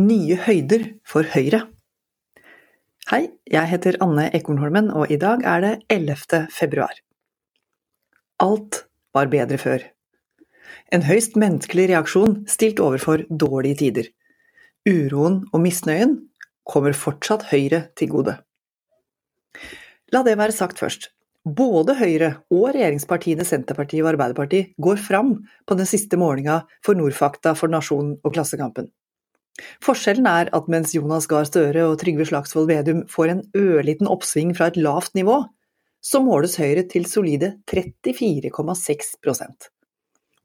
Nye høyder for Høyre. Hei, jeg heter Anne Ekornholmen, og i dag er det 11. februar. Alt var bedre før. En høyst menneskelig reaksjon stilt overfor dårlige tider. Uroen og misnøyen kommer fortsatt Høyre til gode. La det være sagt først. Både Høyre og regjeringspartiene Senterpartiet og Arbeiderpartiet går fram på den siste målinga for Nordfakta for Nasjonen og Klassekampen. Forskjellen er at mens Jonas Gahr Støre og Trygve Slagsvold Vedum får en ørliten oppsving fra et lavt nivå, så måles Høyre til solide 34,6%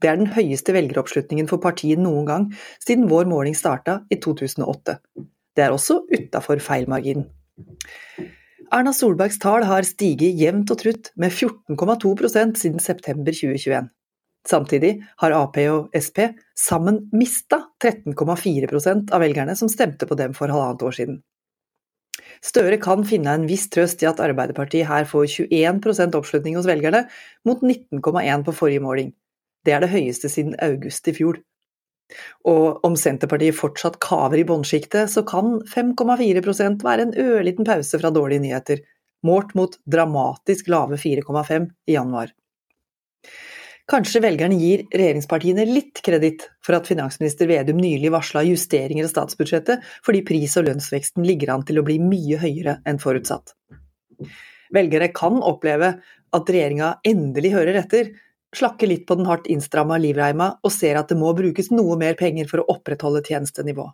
Det er den høyeste velgeroppslutningen for partiet noen gang siden vår måling starta i 2008. Det er også utafor feilmarginen. Erna Solbergs tall har stiget jevnt og trutt med 14,2% siden september 2021. Samtidig har Ap og Sp sammen mista 13,4% av velgerne som stemte på dem for halvannet år siden. Støre kan finne en viss trøst i at Arbeiderpartiet her får 21% oppslutning hos velgerne, mot 19,1 på forrige måling. Det er det høyeste siden august i fjor. Og om Senterpartiet fortsatt kaver i båndsjiktet, så kan 5,4% være en ørliten pause fra dårlige nyheter, målt mot dramatisk lave 4,5 i januar. Kanskje velgerne gir regjeringspartiene litt kreditt for at finansminister Vedum nylig varsla justeringer av statsbudsjettet, fordi pris- og lønnsveksten ligger an til å bli mye høyere enn forutsatt. Velgere kan oppleve at regjeringa endelig hører etter, slakker litt på den hardt innstramma livreima og ser at det må brukes noe mer penger for å opprettholde tjenestenivået.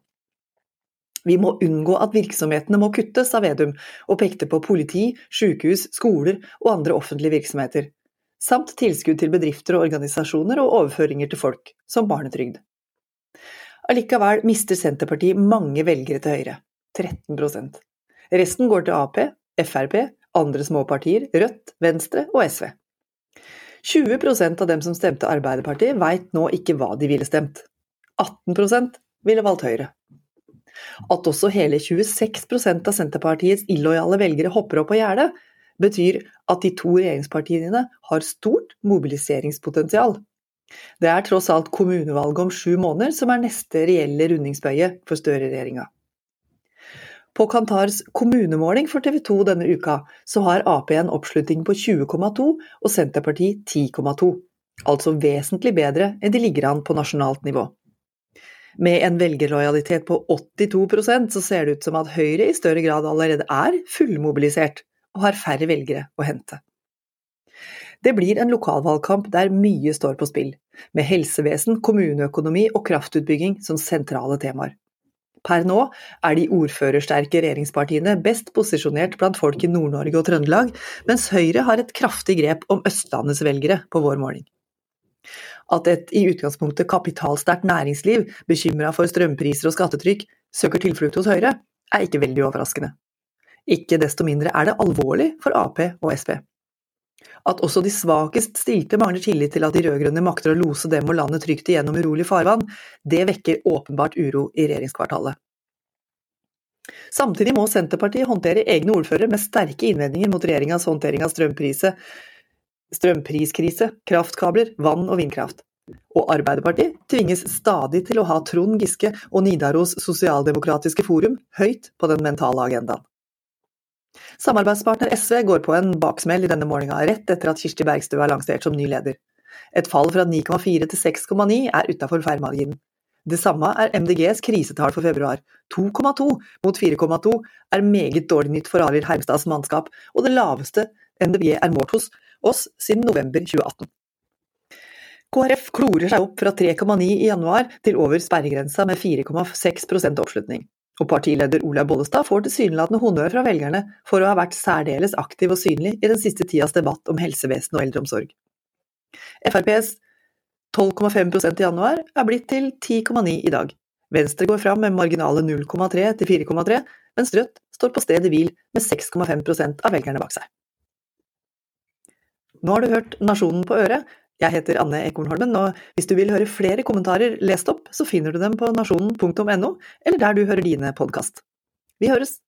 Vi må unngå at virksomhetene må kuttes, sa Vedum, og pekte på politi, sykehus, skoler og andre offentlige virksomheter samt tilskudd til bedrifter og organisasjoner og overføringer til folk, som barnetrygd. Allikevel mister Senterpartiet mange velgere til Høyre, 13% Resten går til Ap, Frp, andre småpartier, Rødt, Venstre og SV. 20% av dem som stemte Arbeiderpartiet veit nå ikke hva de ville stemt. 18% ville valgt Høyre. At også hele 26% av Senterpartiets illojale velgere hopper opp på gjerdet, betyr at de to regjeringspartiene har stort mobiliseringspotensial. Det er tross alt kommunevalget om sju måneder som er neste reelle rundingsbøye for Støre-regjeringa. På Kantars kommunemåling for TV 2 denne uka, så har Ap en oppslutning på 20,2 og Senterpartiet 10,2. Altså vesentlig bedre enn de ligger an på nasjonalt nivå. Med en velgerlojalitet på 82% så ser det ut som at Høyre i større grad allerede er fullmobilisert og har færre velgere å hente. Det blir en lokalvalgkamp der mye står på spill, med helsevesen, kommuneøkonomi og kraftutbygging som sentrale temaer. Per nå er de ordførersterke regjeringspartiene best posisjonert blant folk i Nord-Norge og Trøndelag, mens Høyre har et kraftig grep om Østlandets velgere på vår måling. At et i utgangspunktet kapitalsterkt næringsliv, bekymra for strømpriser og skattetrykk, søker tilflukt hos Høyre, er ikke veldig overraskende. Ikke desto mindre er det alvorlig for Ap og Sp. At også de svakest stilte mangler tillit til at de rød-grønne makter å lose dem og landet trygt igjennom urolig farvann, det vekker åpenbart uro i regjeringskvartalet. Samtidig må Senterpartiet håndtere egne ordførere med sterke innvendinger mot regjeringas håndtering av strømpriskrise, kraftkabler, vann og vindkraft. Og Arbeiderpartiet tvinges stadig til å ha Trond Giske og Nidaros sosialdemokratiske forum høyt på den mentale agendaen. Samarbeidspartner SV går på en baksmell i denne målinga, rett etter at Kirsti Bergstø er lansert som ny leder. Et fall fra 9,4 til 6,9 er utafor feilmarginen. Det samme er MDGs krisetall for februar. 2,2 mot 4,2 er meget dårlig nytt for Arild Hermstads mannskap, og det laveste MDG er målt hos oss siden november 2018. KrF klorer seg opp fra 3,9 i januar til over sperregrensa med 4,6% oppslutning. Og partileder Olaug Bollestad får tilsynelatende honnør fra velgerne for å ha vært særdeles aktiv og synlig i den siste tidas debatt om helsevesen og eldreomsorg. FrPs 12,5% i januar er blitt til 10,9 i dag. Venstre går fram med marginale 0,3 til 4,3, mens Rødt står på stedet hvil med 6,5% av velgerne bak seg. Nå har du hørt Nasjonen på øret, jeg heter Anne Ekornholmen, og hvis du vil høre flere kommentarer lest opp, så finner du dem på nasjonen.no, eller der du hører dine podkast. Vi høres!